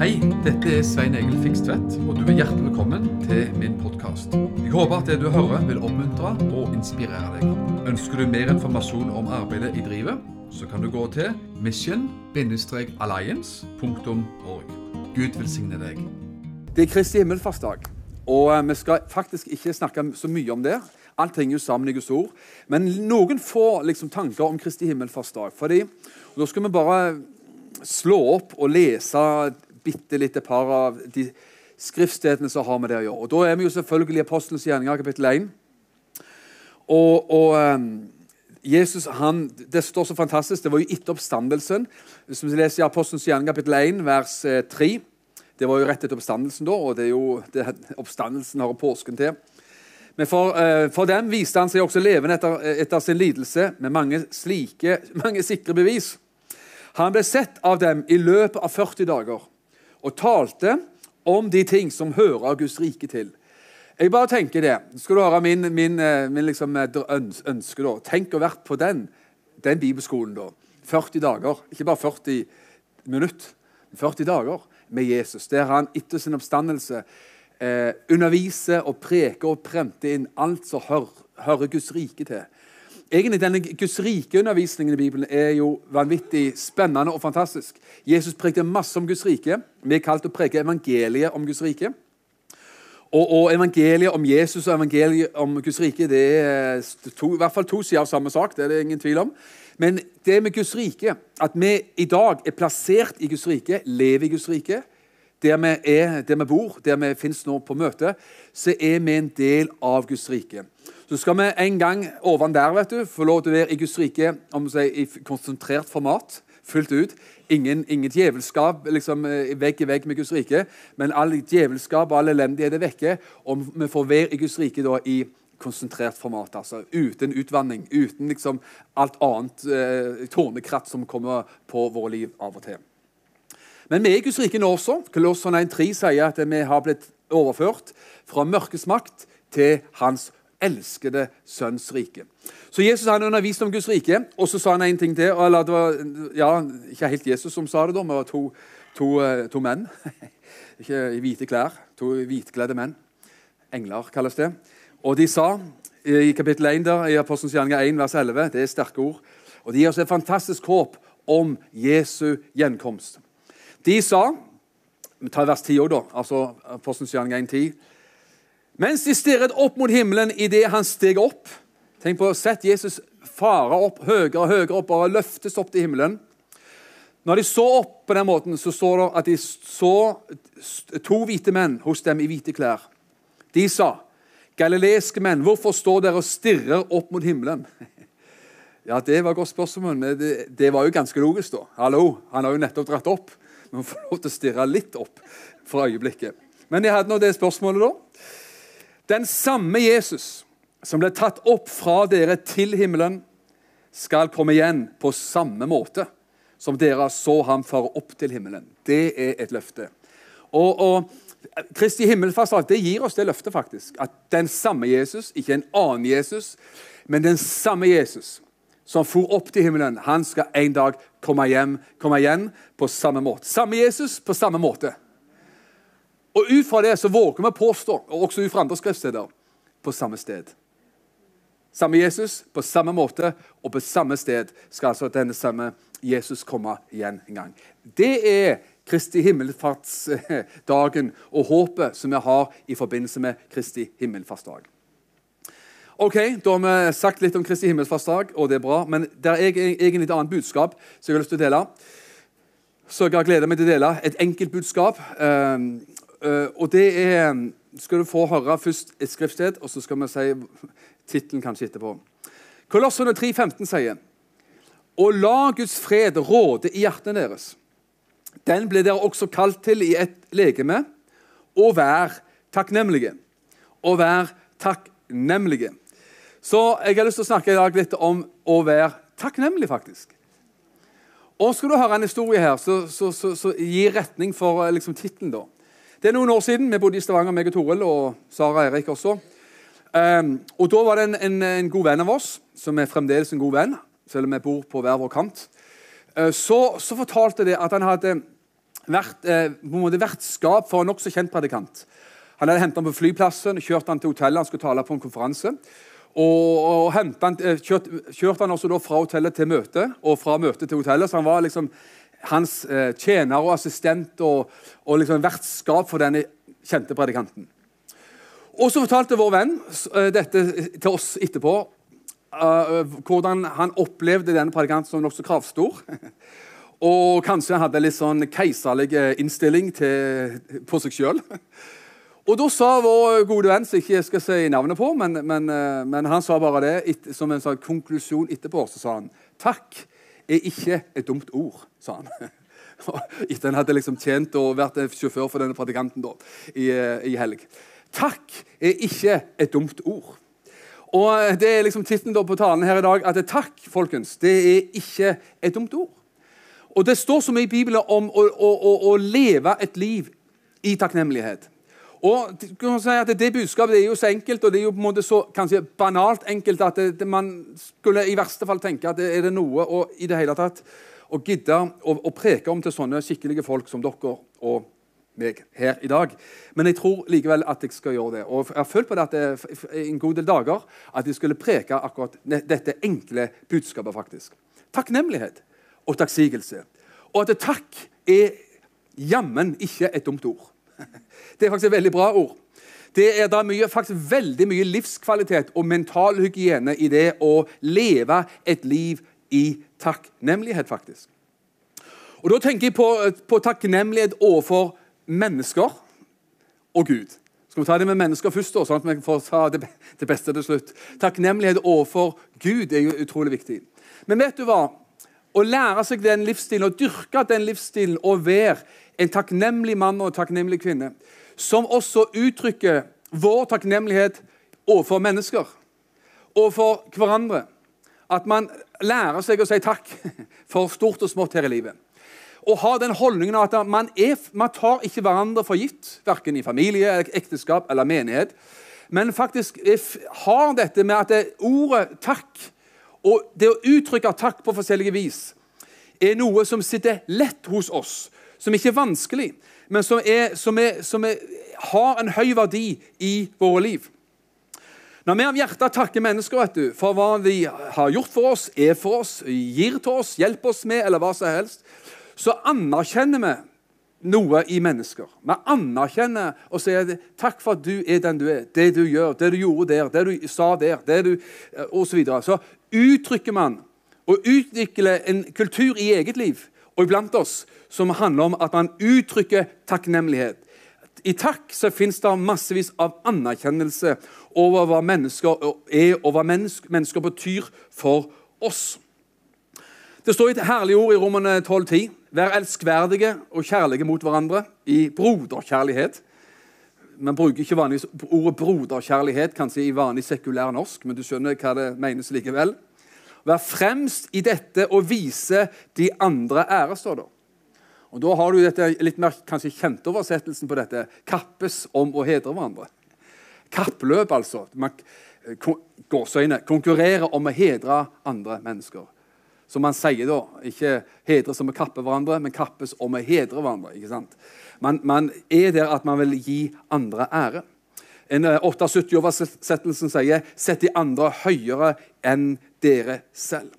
Hei, dette er Svein Egil Fikstvedt, og du er hjertelig velkommen til min podkast. Jeg håper at det du hører, vil oppmuntre og inspirere deg. Ønsker du mer informasjon om arbeidet i drivet, så kan du gå til mission-alliance.org. Gud velsigne deg. Det er Kristi himmelfartsdag, og eh, vi skal faktisk ikke snakke så mye om det. Alt henger jo sammen i Guds ord. Men noen får liksom tanker om Kristi himmelfartsdag. fordi Da skal vi bare slå opp og lese bitte litt et par av de skriftstedene som har med det å gjøre. Og Da er vi jo selvfølgelig i Apostelens gjerninger, kapittel 1. Og, og um, Jesus, han, Det står så fantastisk. Det var jo etter oppstandelsen. Hvis vi leser i Apostelens gjerning, kapittel 1, vers 3 Det var jo rett etter oppstandelsen, da, og det er jo det, oppstandelsen har påsken til. Men for, uh, for, dem viste han seg også levende etter, etter sin lidelse med mange, slike, mange sikre bevis. Han ble sett av dem i løpet av 40 dager og talte om de ting som hører Guds rike til. Jeg bare tenker det. Skal du høre min, min, eh, min liksom ønske, da. Tenk å vært på den, den bibelskolen, da. 40 dager. Ikke bare 40 minutter, 40 dager med Jesus. Der han etter sin oppstandelse eh, underviser og preker og prenter inn alt som hører, hører Guds rike til. Egentlig denne Guds rike-undervisningen i Bibelen er jo vanvittig spennende og fantastisk. Jesus prekte masse om Guds rike. Vi er kalt å preke evangeliet om Guds rike. Og, og, evangeliet om Jesus og evangeliet om Guds rike det er to, i hvert fall to sider av samme sak. det er det ingen tvil om. Men det med Guds rike, at vi i dag er plassert i Guds rike, lever i Guds rike, der vi, er, der vi bor, der vi finnes nå på møte, så er vi en del av Guds rike. Så skal vi en gang oven der vet du, få lov til å være i Guds rike om si, i konsentrert format. Fullt ut. Ingen, ingen djevelskap liksom, eh, vegg i vegg med Guds rike. Men all djevelskap og all elendighet er vekke. Om vi får være i Guds rike da, i konsentrert format. altså Uten utvanning. Uten liksom, alt annet eh, tårnekratt som kommer på våre liv av og til. Men vi er i Guds rike nå også. Kolosson 1.3 sier at vi har blitt overført fra mørkets makt til hans elskede sønns rike. Så Jesus han underviste om Guds rike, og så sa han en ting til. eller det var ja, Ikke helt Jesus som sa det, da, men det var to, to, eh, to menn. ikke i hvite klær. To hvitkledde menn. Engler kalles det. Og de sa i kapittel 1 der, i Apostelens gjerninger 1, vers 11 Det er sterke ord. Og de gir oss et fantastisk håp om Jesu gjenkomst. De sa Vi tar vers 10 òg, da. altså Apostelens gjerninger 1, 10. Mens de stirret opp mot himmelen idet han steg opp Tenk på, å Sett Jesus fare opp høyere og høyere opp og løftes opp til himmelen. Når de så opp på den måten, så står det at de så to hvite menn hos dem i hvite klær. De sa, 'Galileiske menn, hvorfor står dere og stirrer opp mot himmelen?' Ja, Det var et godt spørsmål, men det, det, var jo ganske logisk. da. Hallo, Han har jo nettopp dratt opp. Men får lov til å stirre litt opp for øyeblikket. Men jeg hadde nå det spørsmålet, da. Den samme Jesus som ble tatt opp fra dere til himmelen, skal komme igjen på samme måte som dere så ham fare opp til himmelen. Det er et løfte. Og, og Kristi himmelfartsdag det gir oss det løftet, faktisk. At den samme Jesus, ikke en annen Jesus, men den samme Jesus som for opp til himmelen, han skal en dag komme hjem, komme igjen på samme måte. Samme Jesus på samme måte. Og ut fra det så våger vi påstå, og også ut fra andre skriftsteder, på samme sted. Samme Jesus, på samme måte og på samme sted skal altså denne samme Jesus komme igjen en gang. Det er Kristi himmelfartsdagen og håpet som vi har i forbindelse med Kristi himmelfartsdag. Ok, Da har vi sagt litt om Kristi himmelfartsdag, og det er bra. Men det er egentlig et annet budskap som jeg har lyst til å dele. Så jeg har gleda meg til å dele et enkelt budskap. Uh, og det er skal du få høre først et skriftsted, og så skal vi si tittelen kanskje etterpå. Kolossene 3,15 sier Og la Guds fred råde i hjertene deres. Den ble dere også kalt til i et legeme, og vær takknemlige. Og vær takknemlige. Så jeg har lyst til å snakke i dag litt om å være takknemlig, faktisk. Og skal du høre en historie her, så, så, så, så gi retning for liksom, tittelen, da. Det er noen år siden. Vi bodde i Stavanger, meg og Toril, og Sara og Erik også. Um, og Da var det en, en, en, god venn av oss, som er fremdeles en god venn, selv om vi bor på hver vår kant. Uh, så, så, fortalte det at han hadde vært uh, på en måte vertskap for en nokså kjent predikant. Han hadde hentet ham på flyplassen, kjørt han til hotellet, han skulle tale på en konferanse. Og, og han, eh, kjørt, kjørte han også da fra hotellet til møtet, og fra møtet til hotellet. Så han var liksom hans eh, tjener og assistent og, og liksom vertskap for denne kjente predikanten. Og så fortalte vår venn uh, dette til oss etterpå. Uh, hvordan han opplevde denne predikanten som nokså kravstor. og kanskje han hadde litt sånn keiserlig innstilling til, på seg sjøl. Og da sa vår gode venn, som ikke jeg skal si navnet på, men, men, men han sa bare det et, som en sånn konklusjon etterpå. Så sa han takk er ikke et dumt ord, sa han. Etter han hadde liksom tjent og vært sjåfør for denne predikanten da, i, i helg. Takk er ikke et dumt ord. Og Det er liksom tittelen på talen her i dag. at Takk folkens, det er ikke et dumt ord. Og Det står så mye i Bibelen om å, å, å, å leve et liv i takknemlighet. Og si at Det budskapet er jo så enkelt og det er jo på en måte så kanskje banalt enkelt at det, det man skulle i verste fall tenke at det er det noe å, i det hele tatt, å gidde å, å preke om til sånne skikkelige folk som dere og meg her i dag. Men jeg tror likevel at jeg skal gjøre det. Og jeg har følt på det at det en god del dager at jeg skulle preke akkurat dette enkle budskapet. faktisk. Takknemlighet og takksigelse. Og at takk er jammen ikke et dumt ord. Det er faktisk et veldig bra ord. Det er da mye, faktisk veldig mye livskvalitet og mental hygiene i det å leve et liv i takknemlighet, faktisk. Og Da tenker jeg på, på takknemlighet overfor mennesker og Gud. Skal vi ta det med mennesker først, da, sånn at vi får ta det, det beste til slutt? Takknemlighet overfor Gud er jo utrolig viktig. Men vet du hva? Å lære seg den livsstilen, å dyrke den livsstilen og være en takknemlig mann og en takknemlig kvinne, som også uttrykker vår takknemlighet overfor mennesker, overfor hverandre. At man lærer seg å si takk for stort og smått her i livet. Og ha den holdningen at man, er, man tar ikke hverandre for gitt, verken i familie, ekteskap eller menighet, men faktisk har dette med at det ordet 'takk' og det å uttrykke takk på forskjellige vis er noe som sitter lett hos oss som ikke er vanskelig, men som, er, som, er, som er, har en høy verdi i våre liv. Når vi av hjertet takker mennesker du, for hva de har gjort for oss, er for oss, gir til oss, hjelper oss med, eller hva som helst, så anerkjenner vi noe i mennesker. Vi anerkjenner og sier 'takk for at du er den du er', det du gjør, det du gjorde der, det du sa der, det du, osv. Så, videre. så uttrykker man og utvikler en kultur i eget liv og iblant oss som handler om at man uttrykker takknemlighet. I takk så fins det massevis av anerkjennelse over hva mennesker er, og hva mennesker betyr for oss. Det står et herlig ord i Romerne 12,10.: Vær elskverdige og kjærlige mot hverandre i broderkjærlighet. Man bruker ikke ordet broderkjærlighet kanskje i vanlig sekulær norsk, men du skjønner hva det menes likevel. Vær fremst i dette og vise de andre ære, står det. Og Da har du dette litt mer kanskje kjente oversettelsen på dette. Kappes om å hedre hverandre. Kappløp, altså. Man, gåsøyne, konkurrere om å hedre andre mennesker. Som man sier da. Ikke hedre som å kappe hverandre, men kappes om å hedre hverandre. ikke sant? Man, man er der at man vil gi andre ære. En 78-oversettelsen eh, sier 'sett de andre høyere enn dere selv'.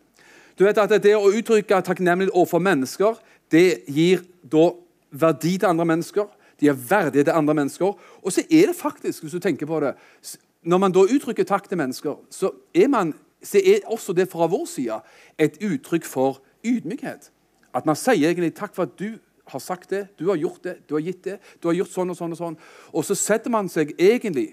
Du vet at Det å uttrykke takknemlighet overfor mennesker det gir da verdi til andre mennesker. De er verdige til andre mennesker. Og så er det faktisk, hvis du tenker på det Når man da uttrykker takk til mennesker, så er, man, så er også det fra vår side et uttrykk for ydmykhet. At man sier egentlig takk for at du har sagt det, du har gjort det, du har gitt det, du har gjort sånn og sånn. Og sånn. Og så setter man seg egentlig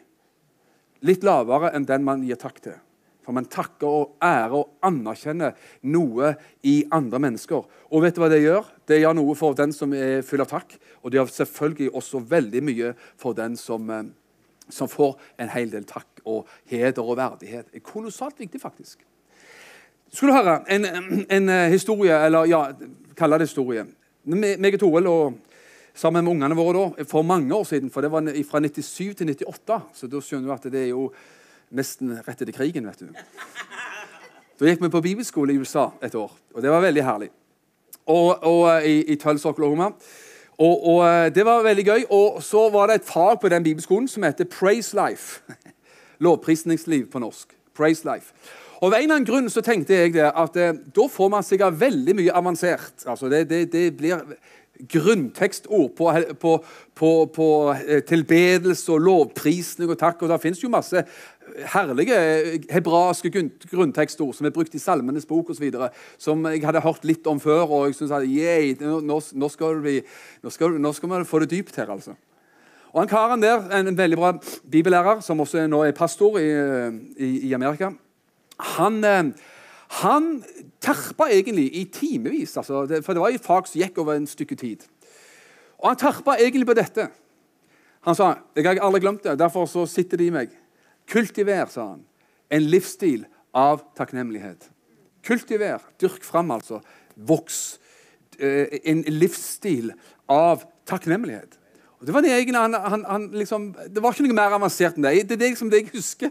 litt lavere enn den man gir takk til. For man takker og ærer og anerkjenner noe i andre mennesker. Og vet du hva det gjør? Det gjør noe for den som er full av takk. Og det gjør selvfølgelig også veldig mye for den som, eh, som får en hel del takk og heder og verdighet. Det er kolossalt viktig, faktisk. Skulle du høre en, en historie, eller ja, kalle det historie. Meg og Toril og sammen med ungene våre da, for mange år siden, for det var fra 97 til 98, så da skjønner du at det er jo nesten rett etter krigen. vet du. Da gikk vi på bibelskole i USA et år, og det var veldig herlig. Og, og eh, i, i Tulsa, Oklahoma. Og, og, eh, Det var veldig gøy. Og så var det et fag på den bibelskolen som heter Praise Life. Lovprisningsliv på norsk. Praise Life. Og Av en eller annen grunn så tenkte jeg det, at eh, da får man sikkert veldig mye avansert. Altså det, det, det blir grunntekstord på, på, på, på eh, tilbedelse og lovprisning og takk. Og det fins jo masse herlige hebraiske grunntekstord som er brukt i Salmenes bok osv. Som jeg hadde hørt litt om før. og jeg synes at, yeah, nå, nå, skal vi, nå, skal, nå skal vi få det dypt her. altså. Og han karen der, En veldig bra bibellærer, som også nå er pastor i, i, i Amerika, han, eh, han terpa egentlig i timevis. Altså, for det var et fag som gikk over en stykke tid. Og han terpa egentlig på dette. Han sa jeg har aldri glemt det, derfor så sitter det i meg. Kultiver, sa han, en livsstil av takknemlighet. Kultiver, dyrk fram, altså. Voks. Eh, en livsstil av takknemlighet. Og det var det egentlig han, han, han liksom, det var ikke noe mer avansert enn det. Det er det, liksom det jeg husker.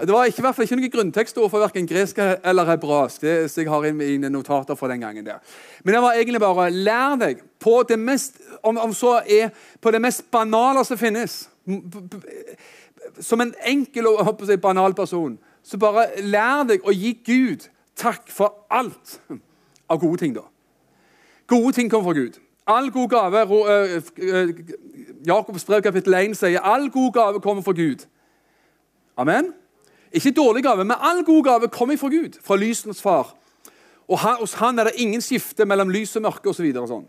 Det var ikke, i hvert fall ikke noe grunntekstord for verken gresk eller hebraisk. det jeg har i mine notater for den gangen der. Men det var egentlig bare lær deg på det mest, om, om så er på det mest banale som finnes. Som en enkel og si, banal person. Så bare lær deg å gi Gud takk for alt av gode ting. da. Gode ting kommer fra Gud. All god gave Jakobs brev kapittel 1 sier all god gave kommer fra Gud. Amen. Ikke dårlig gave, men all god gave kommer fra Gud, fra lysens far. Og hos han er det ingen skifte mellom lys og mørke osv. Så, sånn.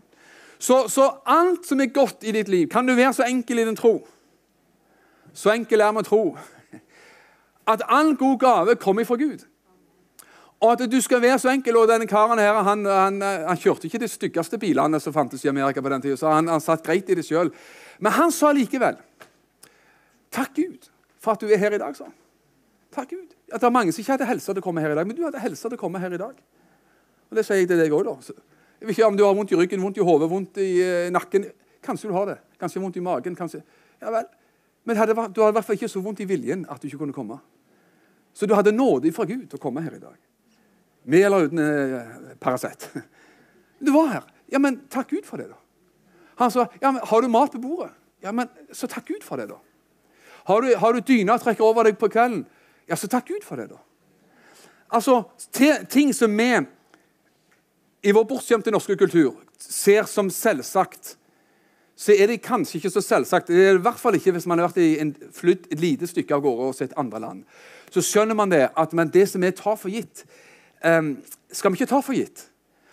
så, så alt som er godt i ditt liv, kan du være så enkel i din tro. Så enkel er med tro. At all god gave kommer fra Gud. Og at du skal være så enkel, og denne karen her, han, han, han kjørte ikke de styggeste bilene som fantes i Amerika på den tida, så han, han satt greit i det sjøl. Men han sa likevel Takk Gud for at du er her i dag, sa han. Takk Gud. At det er mange som ikke hadde helse til å komme her i dag, men du hadde helse til å komme her i dag. Og Det sier jeg til deg òg, da. Jeg vet ikke om du har vondt i ryggen, vondt i hodet, vondt i uh, nakken. Kanskje du har det. Kanskje vondt i magen. kanskje... Ja vel. Men hadde, du hadde i hvert fall ikke så vondt i viljen at du ikke kunne komme. Så du hadde nåde fra Gud til å komme her i dag. Med eller uten uh, Paracet. Du var her. Ja, men takk Gud for det, da. Han sa ja, men har du mat på bordet. Ja, men Så takk Gud for det, da. Har du, har du dyna trekker over deg på kvelden. Ja, så takk Gud for det, da. Altså, Ting som vi i vår bortskjemte norske kultur ser som selvsagt, så er det kanskje ikke så selvsagt. Det er i hvert fall ikke hvis man har vært i en flydd et lite stykke av gårde og sett andre land. Så skjønner man det, at men det som vi tar for gitt, um, skal vi ikke ta for gitt.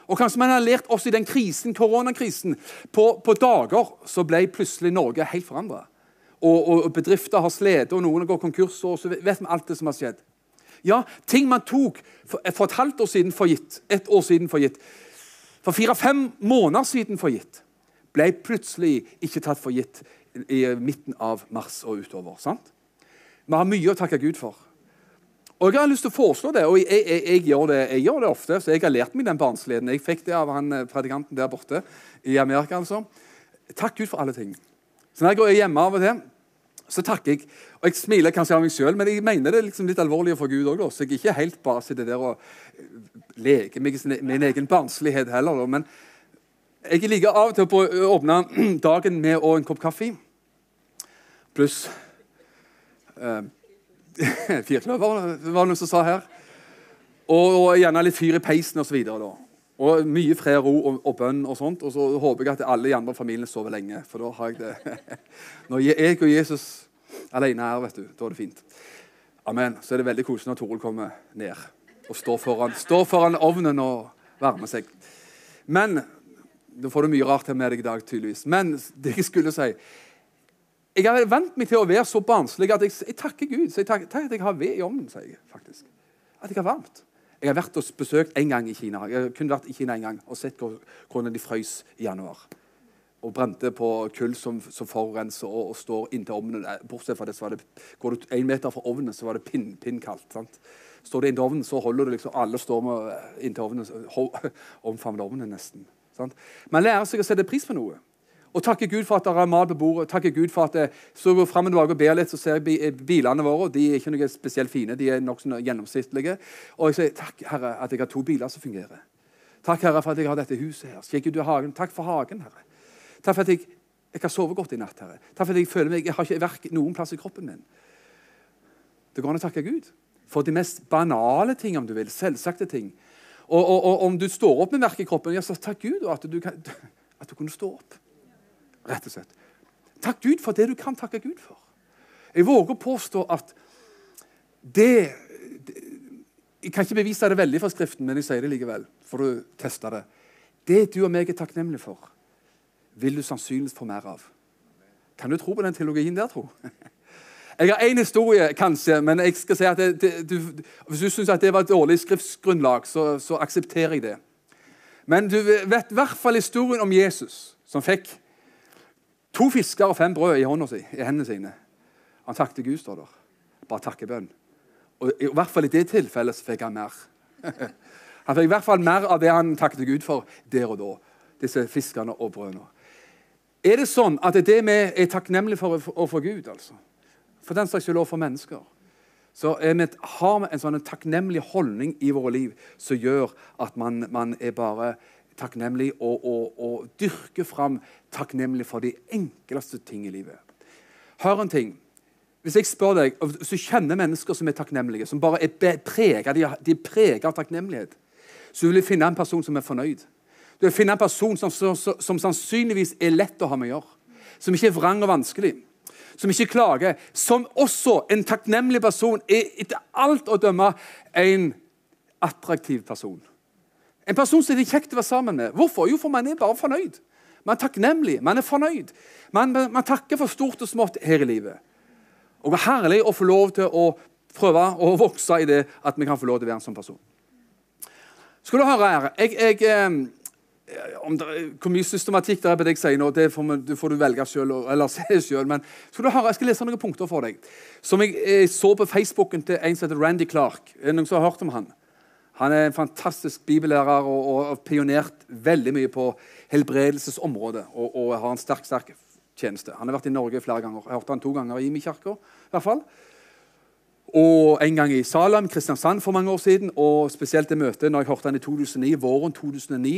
Og kanskje man har lært oss i den krisen, koronakrisen. På, på dager så ble plutselig Norge helt forandra og, og bedrifter har slitt, og noen går konkurs, og så vet vi alt det som har skjedd. Ja, ting man tok for, for et halvt år siden for gitt, et år siden for gitt, for fire-fem måneder siden for gitt, ble plutselig ikke tatt for gitt i midten av mars og utover. sant? Vi har mye å takke Gud for. Og Jeg har lyst til å foreslå det, og jeg, jeg, jeg, gjør, det, jeg gjør, det, ofte. så Jeg har lært meg den barnsligheten. Jeg fikk det av han eh, predikanten der borte i Amerika. altså. Takk Gud for alle ting. Så når jeg går hjemme av og til, så takker jeg. Og jeg smiler kanskje av meg sjøl, men jeg mener det liksom litt alvorlig for Gud òg. Så jeg er ikke helt bare sitter der og eh, leker meg med min egen barnslighet heller. Men jeg liker av og til å åpne dagen med en kopp kaffe. Pluss uh, firkløver, var det noen som sa her. Og, og gjerne litt fyr i peisen osv. Og mye fred, ro og, og, bønn. Og sånt, og så håper jeg at alle i andre familiene sover lenge. For da har jeg det. Når jeg og Jesus alene er, vet du, da er det fint. Amen. Så er det veldig koselig når Toril kommer ned og står foran, står foran ovnen og varmer seg. Men Da får du mye rart her med deg i dag, tydeligvis. Men det jeg skulle si Jeg har vent meg til å være så barnslig at jeg, jeg takker Gud. Så jeg takker, takker at jeg har ved i ovnen, sier jeg faktisk. At jeg har varmt. Jeg har vært og besøkt en gang i Kina. Jeg har kun vært i Kina en gang og sett hvordan de frøs i januar. Og brente på kull som, som forurenser og, og, står inntil ovnen. Bortsett fra det, så var det, Går du én meter fra ovnen, så var det pin, pinnkaldt. sant? Står du inntil ovnen, så holder du liksom Alle eh, inntil ovnen, omfavner ovnen nesten. sant? Man lærer seg å sette pris på noe. Og takke Gud for at det er mat på bordet. takke Gud for at jeg Så går frem og tilbake og ber litt, så ser jeg eh, bilene våre. De er ikke noe spesielt fine, de er nokså gjennomsnittlige. Og jeg sier takk, Herre, at jeg har to biler som fungerer. Takk, Herre, for at jeg har dette huset her. Ut hagen. Takk for hagen, Herre. Takk for at jeg, jeg har sovet godt i natt, Herre. Takk for at jeg føler meg, jeg har ikke verk noen plass i kroppen min. Det går an å takke Gud for de mest banale ting, om du vil. Selvsagte ting. Og, og, og om du står opp med verk i kroppen, ja, så takk Gud at du, kan, at du kunne stå opp. Rett og slett. Takk Gud for det du kan takke Gud for. Jeg våger å påstå at det, det Jeg kan ikke bevise det veldig fra Skriften, men jeg sier det likevel. for å teste det. Det du og meg er takknemlige for, vil du sannsynligvis få mer av. Kan du tro på den teologien der, tro? Jeg har én historie, kanskje, men jeg skal si at det, det, du, hvis du syns det var et dårlig skriftsgrunnlag, så, så, aksepterer jeg det. Men du vet i hvert fall historien om Jesus, som fikk to fisker og fem brød i, si, i hendene sine. Han takket Gud, står der. Bare takkebønn. Og I hvert fall i det tilfellet så fikk han mer. Han fikk i hvert fall mer av det han takket Gud for der og da. Disse fiskene og brødene. Er det sånn at det er det vi er takknemlige for overfor Gud? altså? For den slags skyld for mennesker. Så vi, har vi en sånn takknemlig holdning i våre liv som gjør at man, man er bare takknemlig og, og, og, dyrke fram takknemlig for de enkleste ting i livet. Hør en ting. Hvis jeg spør deg, Hvis du kjenner mennesker som er takknemlige, som bare er preget, de er preget av takknemlighet, så vil du finne en person som er fornøyd. Du vil finne en person som, som, som sannsynligvis er lett å ha med å gjøre. Som ikke er vrang og vanskelig. Som ikke klager. Som også en takknemlig person er etter alt å dømme en attraktiv person. En person som det er kjekt å være sammen med. Hvorfor? Jo, for man er bare fornøyd. Man er takknemlig. Man er fornøyd. Man, man takker for stort og smått her i livet. Og det er herlig å få lov til å prøve å vokse i det at vi kan få lov til å være en sånn person. Skal du høre her jeg, jeg, eh, om det, Hvor mye systematikk det er på det jeg sier nå, det får, det får du velge selv, eller se selv. Men skal du høre, jeg skal lese noen punkter for deg. Som jeg, jeg så på Facebooken til en som heter Randy Clark. Er det noen som har hørt om han? Han er en fantastisk bibellærer og, har pionert veldig mye på helbredelsesområdet. Og, og har en sterk sterk tjeneste. Han har vært i Norge flere ganger. Jeg hørte han to ganger i min kirke. I hvert fall. Og en gang i Salem, Kristiansand for mange år siden. Og spesielt det møtet når jeg hørte han i 2009, våren 2009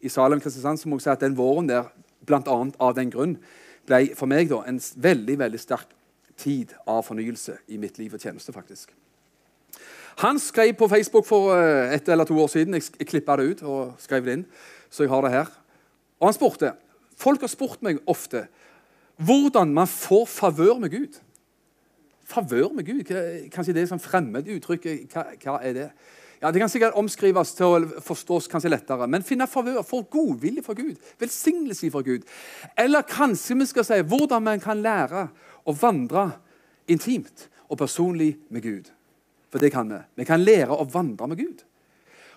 i Salem, Kristiansand, så må jeg si at den våren der, annet av den grunn, ble for meg da, en veldig veldig sterk tid av fornyelse i mitt liv og tjeneste. faktisk. Han skrev på Facebook for et eller to år siden. Jeg, klippa det ut og skrev det inn. så jeg har det her. Og han spurte Folk har spurt meg ofte hvordan man får favør med Gud. Favør med Gud? Kanskje det er sånn fremmed uttrykk? Hva, hva, er det? Ja, Det kan sikkert omskrives til å forstås kanskje lettere. Men finne favør, få godvilje fra Gud, velsignelse fra Gud. Eller kanskje vi skal si hvordan man kan lære å vandre intimt og personlig med Gud. For det kan vi. Vi kan lære å vandre med Gud.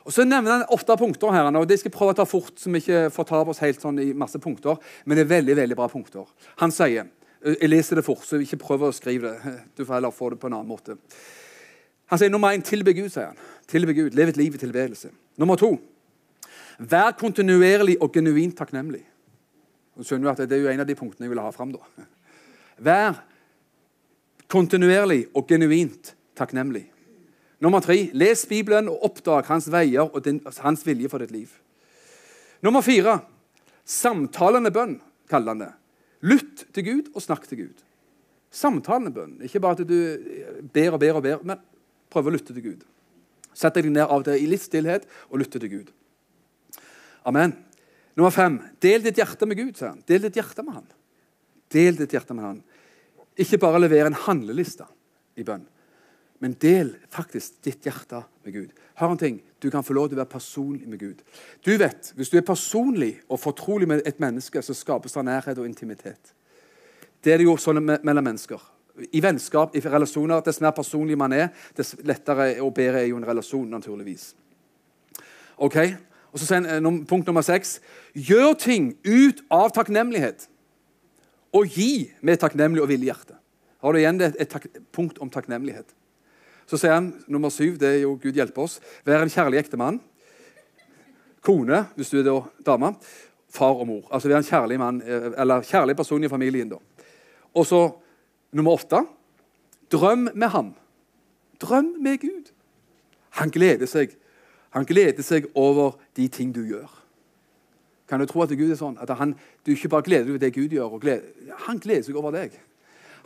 Og Så nevner han åtte punkter her, og det skal jeg prøve å ta fort, så vi ikke fortaper oss helt sånn i masse punkter. Men det er veldig veldig bra punkter. Han sier Jeg leser det fort, så ikke prøv å skrive det. Du får heller få det på en annen måte. Han sier nummer én tilbe Gud. sier han. Tilbe Gud, Lev et liv i tilbedelse. Nummer to vær kontinuerlig og genuint takknemlig. Du skjønner at Det er jo en av de punktene jeg vil ha fram. da. Vær kontinuerlig og genuint takknemlig. Nummer tre les Bibelen og oppdag hans veier og din, hans vilje for ditt liv. Nummer fire samtalende bønn, kaller han det. Lytt til Gud og snakk til Gud. Samtalende bønn. Ikke bare at du ber og ber og ber, men prøv å lytte til Gud. Sett deg ned av og til i litt stillhet og lytte til Gud. Amen. Nummer fem. Del ditt hjerte med Gud. sier han. Del ditt hjerte med han. Del ditt hjerte med han. Ikke bare levere en handleliste i bønn, men del faktisk ditt hjerte med Gud. Hør en ting. Du kan få lov til å være personlig med Gud. Du vet, Hvis du er personlig og fortrolig med et menneske, så skapes det nærhet og intimitet. Det er det jo sånn mellom mennesker. I vennskap, i relasjoner, Dess mer personlig man er, dess lettere og bedre er jo en relasjon, naturligvis. Ok? Og så eh, Punkt nummer seks. Gjør ting ut av takknemlighet. Og gi med takknemlig og villig hjerte. Har du igjen det, et, et punkt om takknemlighet? Så sier han nummer syv, det er jo Gud hjelpe oss, vær en kjærlig ektemann. Kone, hvis du er da dame. Far og mor. Altså vær en kjærlig mann, eh, eller kjærlig person i familien. da. Og så nummer åtte drøm med ham. Drøm med Gud. Han gleder seg. Han gleder seg over de ting du gjør. Kan du tro at Gud er sånn? At han, du ikke bare gleder deg over det Gud gjør. Gleder, han gleder seg over deg.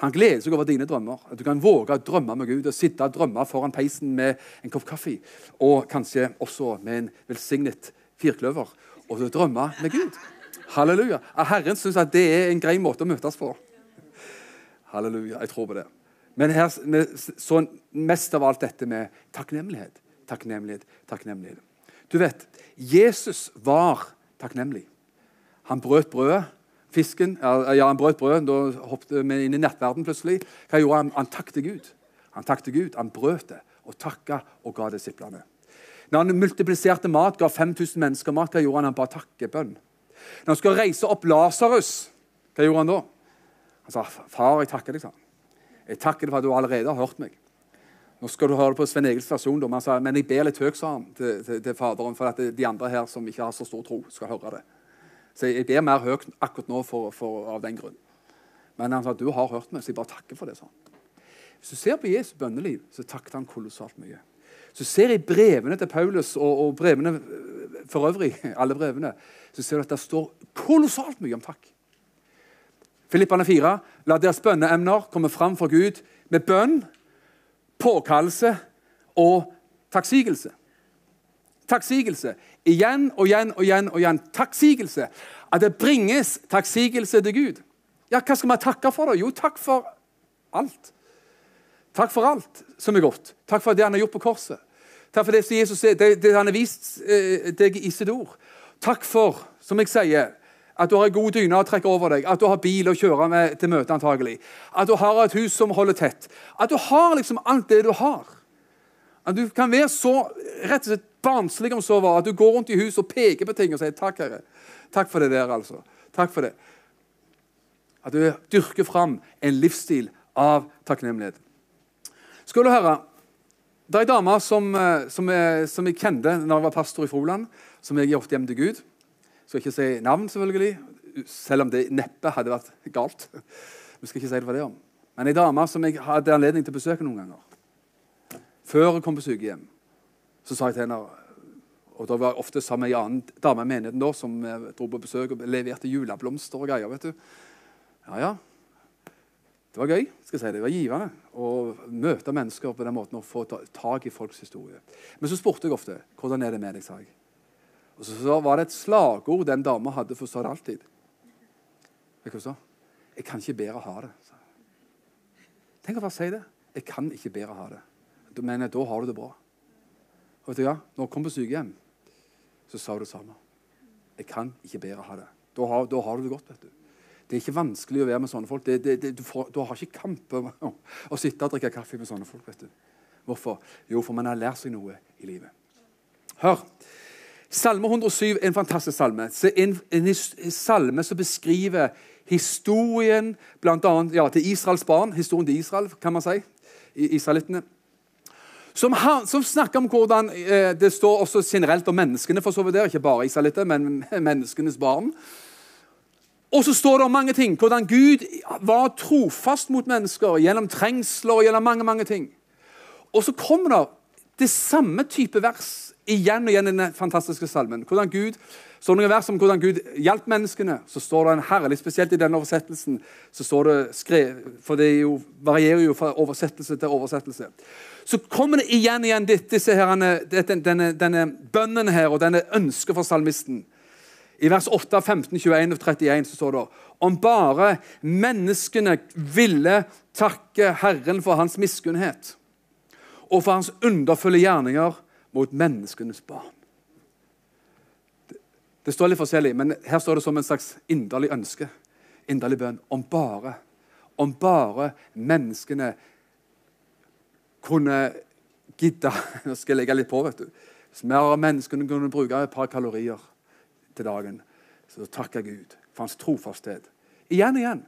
Han gleder seg over dine drømmer. At du kan våge å drømme med Gud og sitte og drømme foran peisen med en kopp kaffe. Og kanskje også med en velsignet firkløver. Og drømme med Gud. Halleluja. Herren syns at det er en grei måte å møtes på. Halleluja. Jeg tror på det. Men her, så mest av alt dette med takknemlighet. Takknemlighet, takknemlighet. Du vet, Jesus var takknemlig. Han brøt brødet. Fisken Ja, han brøt brødet. Da hoppet vi inn i nettverden plutselig. Hva gjorde han? Han takket Gud. Han takket Gud, han brøt det og takka og ga disiplene. Når han multipliserte mat, ga 5000 mennesker mat, hva gjorde han? Han ba takkebønn. Når han skulle reise opp Lasarus, hva gjorde han da? Han sa, 'Far, jeg takker deg', sa han. 'Jeg takker deg for at du allerede har hørt meg'. Nå skal du høre det på Sven Egils versjon, men 'Men jeg ber litt høyt', sa han til, til, til, Faderen, for at de andre her som ikke har så stor tro, skal høre det. Så jeg ber mer høyt akkurat nå for, for, av den grunn. Men han sa, 'Du har hørt meg', så jeg bare takker for det', han. Hvis du ser på Jesu bønneliv, så takket han kolossalt mye. Så ser jeg brevene til Paulus og, og brevene for øvrig, alle brevene, så ser du at det står kolossalt mye om takk. Filippane 4. La deres bønneemner komme fram for Gud med bønn, påkallelse og takksigelse. Takksigelse. Igjen og igjen og igjen. og igjen. Takksigelse. At det bringes takksigelse til Gud. Ja, Hva skal vi takke for? da? Jo, takk for alt. Takk for alt som er godt. Takk for det han har gjort på korset. Takk for det som Jesus det, det han har vist eh, deg i sitt ord. Takk for, som jeg sier, at du har ei god dyne å trekke over deg, at du har bil å kjøre med til møte, antagelig. At du har et hus som holder tett. At du har liksom alt det du har. At du kan være så rett og slett barnslig om så var, at du går rundt i huset og peker på ting og sier 'Takk, Herre'. Takk for det der, altså. Takk for det. At du dyrker fram en livsstil av takknemlighet. Skal du høre Det er ei dame som, eh, som, jeg, som jeg kjente når jeg var pastor i Froland, som jeg gikk ofte hjem til Gud. Skal ikke si navn, selvfølgelig, selv om det neppe hadde vært galt. Vi skal ikke si det for det om. Men ei dame som jeg hadde anledning til å besøke noen ganger. Før hun kom på sykehjem, så sa jeg til henne og Da var jeg ofte sammen med ei annen dame i menigheten da, som dro på besøk og leverte juleblomster og greier. vet du. Ja, ja. Det var gøy. skal jeg si. Det det var givende å møte mennesker på den måten og få tak i folks historie. Men så spurte jeg ofte hvordan er det med deg. sa jeg. Og så var det et slagord den dama hadde, for så det alltid. Vet du hva Jeg kan ikke bedre ha det. Tenk å bare si det. Jeg kan ikke bedre ha det. Men da har du det bra. Og vet du hva? Når jeg kom på sykehjem, så sa du det samme. Jeg kan ikke bedre ha det. Da har, da har, du det godt. vet du. Det er ikke vanskelig å være med sånne folk. Det, det, det, du, får, du, har ikke kamp om å sitte og drikke kaffe med sånne folk. vet du. Hvorfor? Jo, for man har lært seg noe i livet. Hør. Salme 107 er en fantastisk salme. En, en, salme som beskriver historien blant annet, ja, til Israels barn. Historien til Israel, kan man si. Israelittene. Som, som, snakker om hvordan eh, Det står også generelt om menneskene, for så vidt der, ikke bare israelitter, men menneskenes barn. Og så står det om mange ting. Hvordan Gud var trofast mot mennesker gjennom trengsler og gjennom mange mange ting. Og så kommer det det samme type vers igjen og igjen i den fantastiske salmen. Hvordan Gud, så noen vers om hvordan Gud hjalp menneskene. Så står det en herlig, Spesielt i denne oversettelsen, så står det skrev, for det jo, varierer jo fra oversettelse til oversettelse. Så kommer det igjen igjen igjen disse herrene, denne, denne, bønnen her og denne ønsket fra salmisten. I vers 8, 15, 21 og 31 så står det om bare menneskene ville takke Herren for hans miskunnhet og for hans underfulle gjerninger mot menneskenes barn. Det, står litt forskjellig, men her står det som en slags inderlig ønske. Inderlig bønn. Om bare, om bare menneskene kunne gidde Nå skal jeg legge litt på, vet du. Hvis mer menneskene kunne bruke et par kalorier til dagen, så takker Gud for hans trofasthet. Igjen og igjen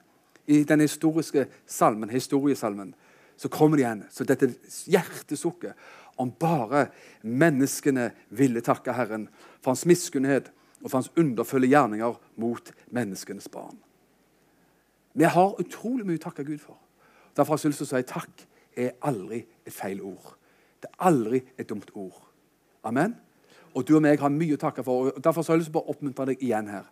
i den historiske salmen, historiesalmen så kommer det igjen. Så dette hjertesukket om bare menneskene ville takke Herren for hans miskunnhet og for hans underfulle gjerninger mot menneskenes barn. Vi har utrolig mye å takke Gud for. Derfor har jeg lyst til å si takk er aldri et feil ord. Det er aldri et dumt ord. Amen. Og du og meg har mye å takke for. og Derfor har jeg lyst til å oppmuntre deg igjen her.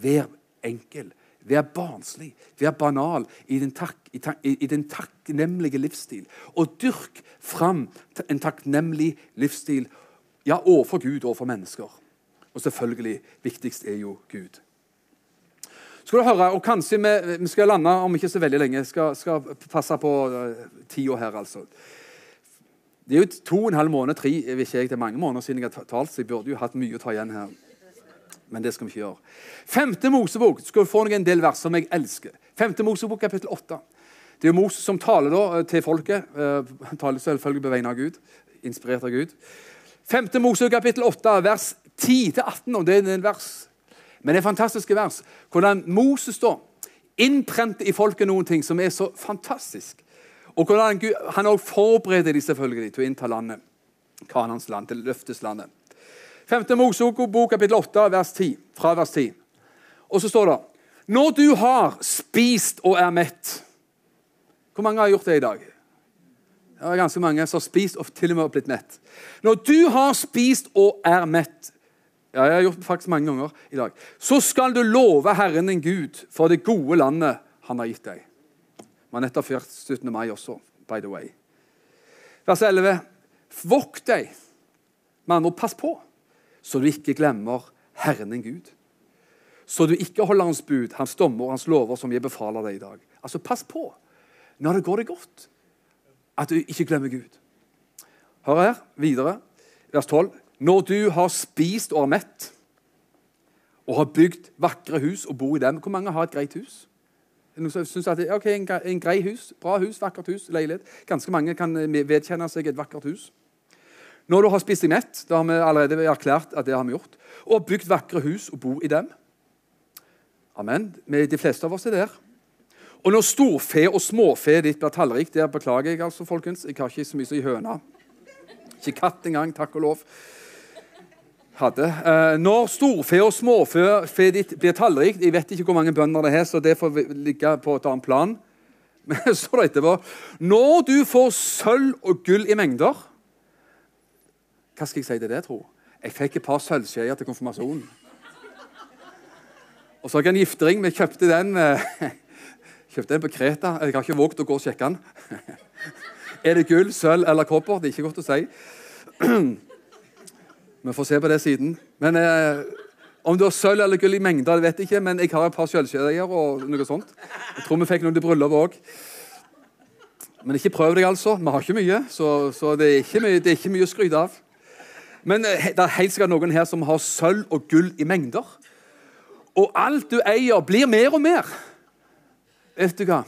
Vær enkel. Vær barnslig. Vær banal i din, tak, i, i din takknemlige livsstil. Og dyrk fram en takknemlig livsstil ja, overfor Gud og overfor mennesker. Og selvfølgelig, viktigst er jo Gud. Skal du høre, og Kanskje vi, vi skal lande om ikke så veldig lenge. Skal, skal passe på uh, tida her, altså. Det er jo to og en halv måned, tre vet ikke jeg, det er mange måneder siden jeg har talt, så jeg burde jo hatt mye å ta igjen her. Men det skal vi ikke gjøre. Femte Mosebok skal du få noen del vers som jeg elsker. Femte Mosebok, kapittel 8. Det er jo Moses som taler da eh, til folket. Han taler selvfølgelig på vegne av Gud. Inspirert av Gud. Femte Mosebok, kapittel 8, vers 10-18. og det er en vers. Men det er fantastiske vers. Hvordan Moses da innprente i folket noen ting som er så fantastisk. Og hvordan Gud, Han også forbereder de selvfølgelig til å innta landet. Kanans land, til løfteslandet. 5. Mosebok, kapittel 8, vers 10, fra vers 10. Og så står det Når du har spist og er mett Hvor mange har gjort det i dag? Det er ganske mange som har spist og til og med blitt mett. Når du har spist og er mett ja, jeg har gjort det faktisk mange ganger i dag. Så skal du love Herren din Gud for det gode landet han har gitt deg. Nettopp feiret 17. mai også, by the way. Vers 11. Vokt deg. Med andre pass på, så du ikke glemmer Herren din Gud. Så du ikke holder hans bud, hans dommer, hans lover, som jeg befaler deg i dag. Altså, Pass på når det går deg godt, at du ikke glemmer Gud. Hør her, videre, vers 12. Når du har spist og er mett, og har bygd vakre hus og bor i dem Hvor mange har et greit hus? Noen som synes at ok, en, en grei hus, bra hus, vakkert hus, leilighet. Ganske mange kan vedkjenne seg et vakkert hus. Når du har spist deg mett, da har vi allerede erklært at det har vi gjort, og bygd vakre hus og bor i dem. Amen. De fleste av oss er der. Og når storfe og småfe ditt blir tallrikt Der beklager jeg, altså, folkens. Jeg har ikke så mye som i høna. Ikke katt engang, takk og lov hadde. Eh, når storfe og småfe ditt blir tallrikt Jeg vet ikke hvor mange bønder det er, så det får ligge på et annet plan. Men så det etterpå Når du får sølv og gull i mengder Hva skal jeg si til det, tro? Jeg fikk et par sølvskjeer til konfirmasjonen. Og så har jeg en giftering. Vi kjøpte den, eh, kjøpte den på Kreta. Jeg har ikke våget å gå og sjekke den. Er det gull, sølv eller kobber? Det er ikke godt å si. Vi får se på det siden. Men eh, Om du har sølv eller gull i mengder, det vet jeg ikke, men jeg har et par sølvskjeder og noe sånt. Jeg tror vi fikk noen til bryllup òg. Men ikke prøv deg, altså. Vi har ikke mye, så, så det, er mye, det, er ikke mye, å skryte av. Men eh, det er helt sikkert noen her som har sølv og gull i mengder. Og alt du eier, blir mer og mer. Vet du hva?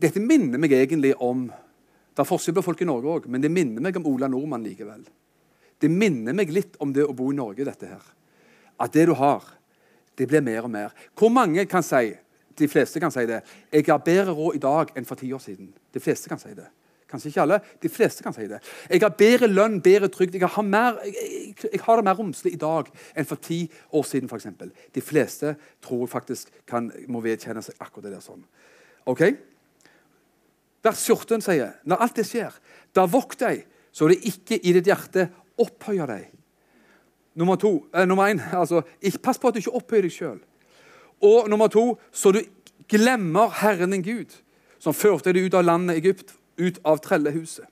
Dette minner meg egentlig om Det er forskjell på folk i Norge òg, men det minner meg om Ola Nordmann likevel. Det minner meg litt om det å bo i Norge. dette her. At det du har, det blir mer og mer. Hvor mange kan si de fleste kan si det. Jeg har bedre råd i dag enn for ti år siden. De fleste kan si det. Kanskje ikke alle. De fleste kan si det. Jeg har bedre lønn, bedre trygd. Jeg har, jeg, jeg, har det mer romslig i dag enn for ti år siden. For eksempel. de fleste tror faktisk kan, må vedkjenne seg akkurat det der. sånn. Ok? Vers 14 sier når alt det skjer, da vokt deg så det ikke i ditt hjerte opphøyer deg. Nummer to, eh, nummer én altså, Pass på at du ikke opphøyer deg sjøl. Og nummer to, så du glemmer Herren din Gud, som førte deg ut av landet Egypt, ut av trellehuset.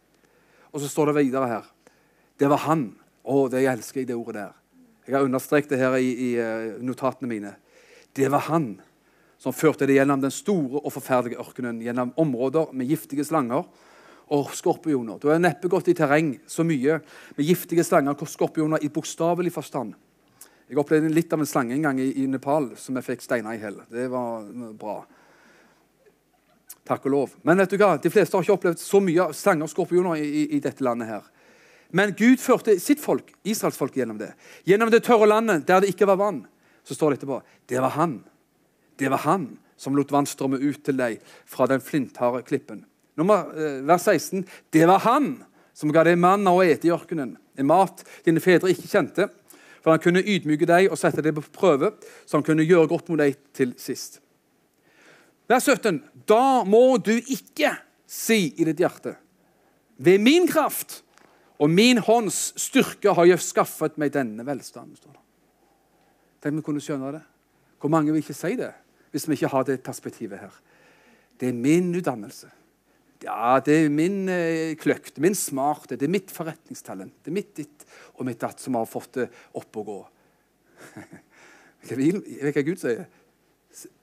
Og så står det videre her. Det var han. Å, det jeg elsker jeg det ordet der. Jeg har understreket det her i, i eh, notatene mine. Det var han som førte det gjennom den store og forferdelige ørkenen, gjennom områder med giftige slanger og skorpioner. Du har neppe gått i terreng så mye med giftige slanger og skorpioner i bokstavelig forstand. Jeg opplevde litt av en slange en gang i, i Nepal som jeg fikk steiner i hæl. Det var bra. Takk og lov. Men vet du hva? de fleste har ikke opplevd så mye slanger og skorpioner i, i, dette landet. her. Men Gud førte sitt folk, Israels folk gjennom det. Gjennom det tørre landet der det ikke var vann. Så står det etterpå det var han. Det var han som lot vann strømme ut til deg fra den flintharde klippen. Nummer, eh, vers 16. Det var han som ga deg manna å ete i ørkenen, en mat dine fedre ikke kjente, for han kunne ydmyke deg og sette deg på prøve, så han kunne gjøre godt mot deg til sist. Vers 17. Da må du ikke si i ditt hjerte ved min kraft Og min hånds styrke har jeg skaffet meg denne velstanden. Tenk vi kunne skjønne det. Hvor mange vil ikke si det hvis vi ikke har det perspektivet her? Det er min utdannelse. Ja, det er min eh, kløkt, min smarte, det er mitt forretningstalent. Det er mitt ditt og mitt datt som har fått det opp å gå. Vet du hva Gud sier?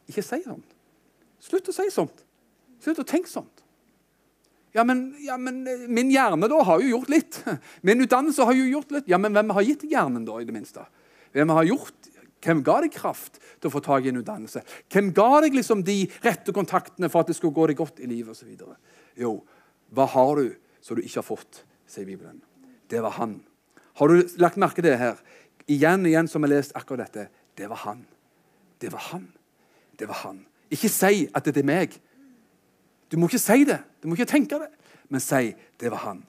Ikke si sånt. Slutt å si sånt. Slutt å tenke sånt. Ja men, ja, men, eh, min hjerne da har jo gjort litt. Min utdannelse har jo gjort litt. Ja, Men hvem har gitt hjernen, da? i det minste? Hvem har gjort hvem ga deg kraft til å få tak i en utdannelse? Hvem ga deg liksom de rette kontaktene for at det skulle gå deg godt i livet? Og så videre? Jo, hva har du som du ikke har fått, sier Bibelen. Det var han. Har du lagt merke til det her? Igjen og igjen som vi har lest akkurat dette. Det var han. Det var han. Det var han. Ikke si at det er meg. Du må ikke si det. Du må ikke tenke det. Men si det var han.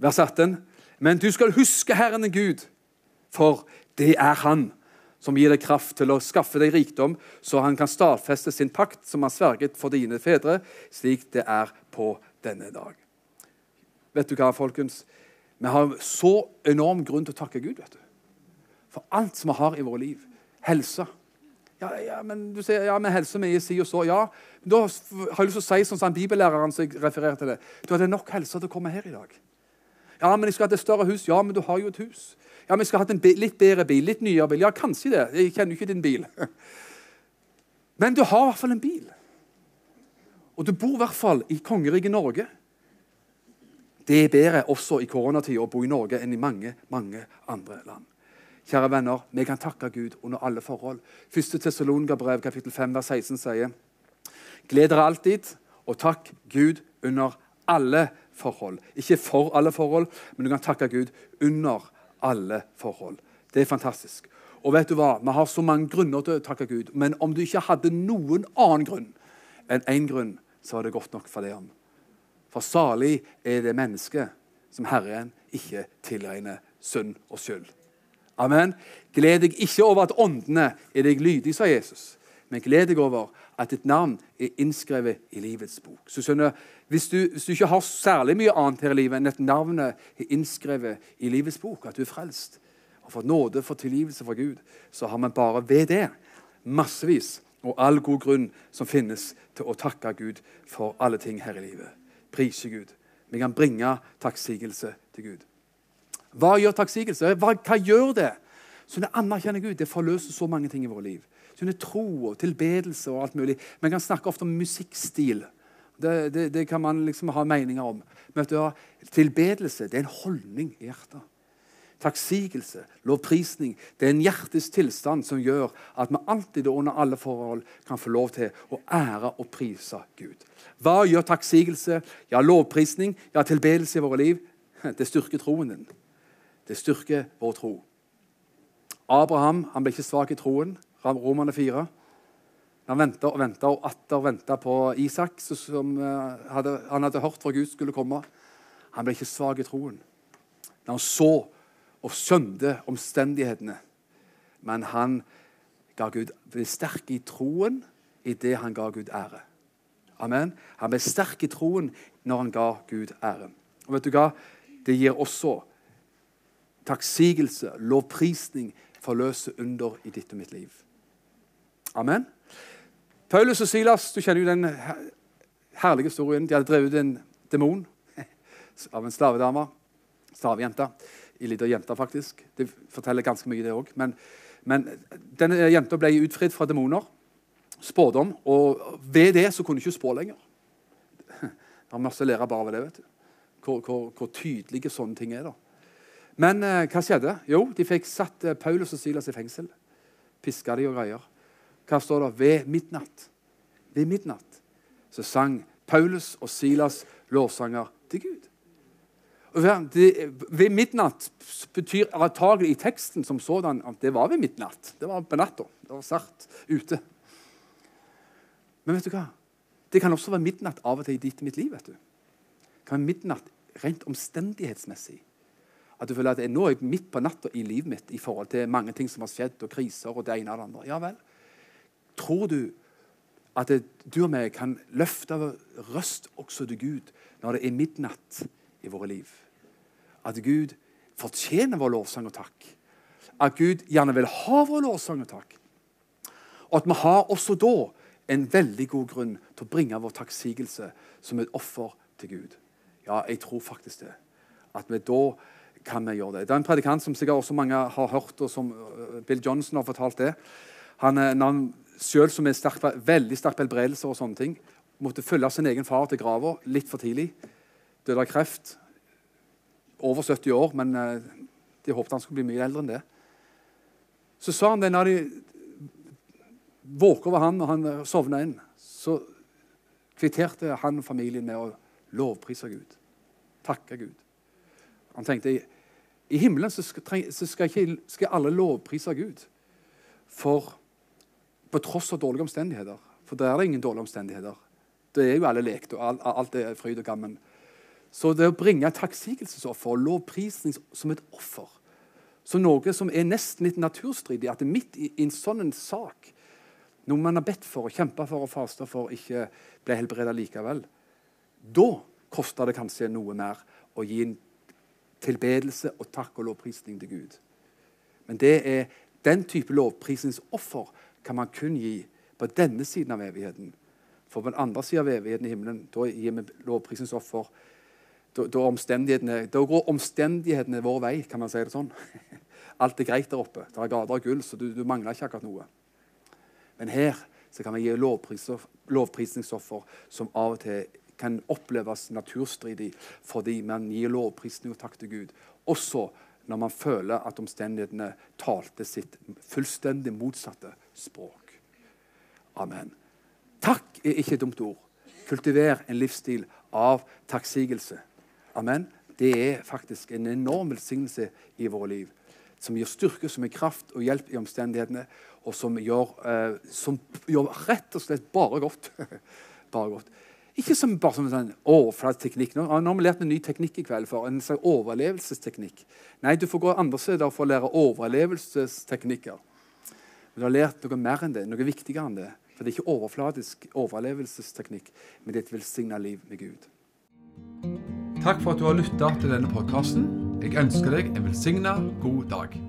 Vers 18. Men du skal huske Herren Gud, for det er Han som gir deg kraft til å skaffe deg rikdom, så han kan stadfeste sin pakt, som han sverget for dine fedre, slik det er på denne dag. Vet du hva, folkens? Vi har så enorm grunn til å takke Gud vet du. for alt som vi har i våre liv. Helse. Ja, ja, men du sier, ja, men helse vi si og så. Ja, men da har jeg lyst til å si sånn som bibellæreren som jeg refererer til det. Du hadde nok helse til å komme her i dag. Ja, men jeg skal hatt et større hus. Ja, men du har jo et hus. Ja, vi skulle hatt en litt bedre bil, litt nyere bil. Ja, kanskje det. Jeg kjenner ikke din bil. Men du har i hvert fall en bil. Og du bor i hvert fall i kongeriket Norge. Det er bedre også i koronatida å bo i Norge enn i mange, mange andre land. Kjære venner, vi kan takke Gud under alle forhold. Første Tessalonga-brev, kapittel 5, vers 16 sier Gled dere alltid, og takk Gud under alle forhold. Ikke for alle forhold, men du kan takke Gud under alle forhold. Det er fantastisk. Og vet du hva? Vi har så mange grunner til å takke Gud, men om du ikke hadde noen annen grunn enn én grunn, så var det godt nok for det. For salig er det mennesket som Herren ikke tilregner synd og skyld. Amen. Gled deg ikke over at åndene er deg lydig, sa Jesus, men gled deg over at ditt navn er innskrevet i livets bok. Så skjønner, hvis du, hvis du ikke har særlig mye annet her i livet enn at navnet er innskrevet i livets bok, at du er frelst og fått nåde for tilgivelse fra Gud, så har vi bare ved det massevis og all god grunn som finnes til å takke Gud for alle ting her i livet. Prise Gud. Vi kan bringe takksigelse til Gud. Hva gjør takksigelse? Hva, hva gjør det? Så det anerkjenner Gud. Det forløser så mange ting i vårt liv. Er tro og tilbedelse og alt mulig. Vi kan snakke ofte om musikkstil. Det, det, det, kan man liksom ha meninger om. Men du, tilbedelse det er en holdning i hjertet. Takksigelse, lovprisning, det er en hjertes tilstand som gjør at vi alltid og under alle forhold kan få lov til å ære og prise Gud. Hva gjør takksigelse? Ja, lovprisning, ja, tilbedelse i våre liv. Det styrker troen din. Det styrker vår tro. Abraham han ble ikke svak i troen. Romerne 4. Han venta og venta og atter venta på Isak, som eh, hadde, han hadde hørt fra Gud skulle komme. Han ble ikke svak i troen. Når han så og skjønte omstendighetene. Men han ga Gud, ble sterk i troen i det han ga Gud ære. Amen. Han ble sterk i troen når han ga Gud ære. Og vet du hva? Det gir også takksigelse, lovprisning, forløse under i ditt og mitt liv. Amen. Paulus og Silas, du kjenner jo den herlige historien. De hadde drevet en demon av en slavedame. Slavejente. Ei lita jente, faktisk. Det forteller ganske mye, det òg. Men, men denne jenta ble utfridd fra demoner. Spådom. Og ved det så kunne hun ikke spå lenger. Det har masse å lære bare ved det. vet du. Hvor, hvor, hvor, tydelige sånne ting er. da. Men eh, hva skjedde? Jo, de fikk satt eh, Paulus og Silas i fengsel. Piska de og greier. Hva står det? Ved midnatt. Ved midnatt så sang Paulus og Silas lovsanger til Gud. ved midnatt betyr antagelig i teksten som sådan at det var ved midnatt. Det var på natta. Det var sart ute. Men vet du hva? det kan også være midnatt av og til i ditt mitt liv. vet du. Det kan være midnatt rent omstendighetsmessig. At du føler at nå er jeg midt på natta i livet mitt i forhold til mange ting som har skjedd, og kriser og det ene og det andre. Ja vel. Tror du at du og meg kan løfte røst også til Gud når det er midnatt i våre liv? at Gud fortjener vår lovsang og takk. At Gud gjerne vil ha vår lovsang og takk. Og at vi har også da en veldig god grunn til å bringe vår takksigelse som et offer til Gud. Ja, jeg tror faktisk det. At vi da kan vi gjøre det. Det er en predikant som sikkert også mange har hørt, og som øh, Bill Johnson har fortalt det. Han, når han selv som er sterk, veldig sterk helbredelse og sånne ting, måtte følge sin egen far til grava litt for tidlig. Døde av kreft. Over 70 år, men øh, de håpet han skulle bli mye eldre enn det. Så sa han det når de våket over han og han sovna inn, så kvitterte han og familien med å lovprise Gud. Takke Gud. Han tenkte i himmelen så skal, så skal, ikke, skal alle lovprise Gud. For på tross av dårlige omstendigheter. For der er det ingen dårlige omstendigheter. Det er jo alle lekt, og alt, alt er fryd og gammen. Så det å bringe takksigelsesoffer og lovprisning som et offer, som noe som er nesten litt naturstridig, at det midt i en sånn sak, noe man har bedt for og kjempa for og fasta for, ikke ble helbreda likevel, da koster det kanskje noe mer å gi en tilbedelse og takk og lovprisning til Gud. Men det er den type lovprisningsoffer kan man kun gi på denne siden av evigheten. For på den andre siden av evigheten i himmelen da gir vi lovprisningsoffer. Da, da, omstendighetene, da går omstendighetene vår vei, kan man si det sånn. Alt er greit der oppe. Det er grader av gull, så du, du, mangler ikke akkurat noe. Men her så kan vi gi lovprisningsoffer som av og til kan oppleves naturstridig fordi man gir lovprisning og takk til Gud. Også når man føler at omstendighetene talte sitt fullstendig motsatte språk. Amen. Takk er ikke et dumt ord. Kultiver en livsstil av takksigelse. Amen. Det er faktisk en enorm velsignelse i våre liv. Som gir styrke, som gir kraft og hjelp i omstendighetene, og som gjør, eh, som gjør rett og slett bare godt. bare godt. Ikke som bare som en sånn overflateteknikk. Nå, nå har vi lært en ny teknikk i kveld for en slags overlevelsesteknikk. Nei, du får gå andre steder for å lære overlevelsesteknikker. Men du har lært noe mer enn det, noe viktigere enn det. For det er ikke overflatisk overlevelsesteknikk, men det er et velsigna liv med Gud. Takk for at du har lytta til denne podkasten. Jeg ønsker deg en velsigna god dag.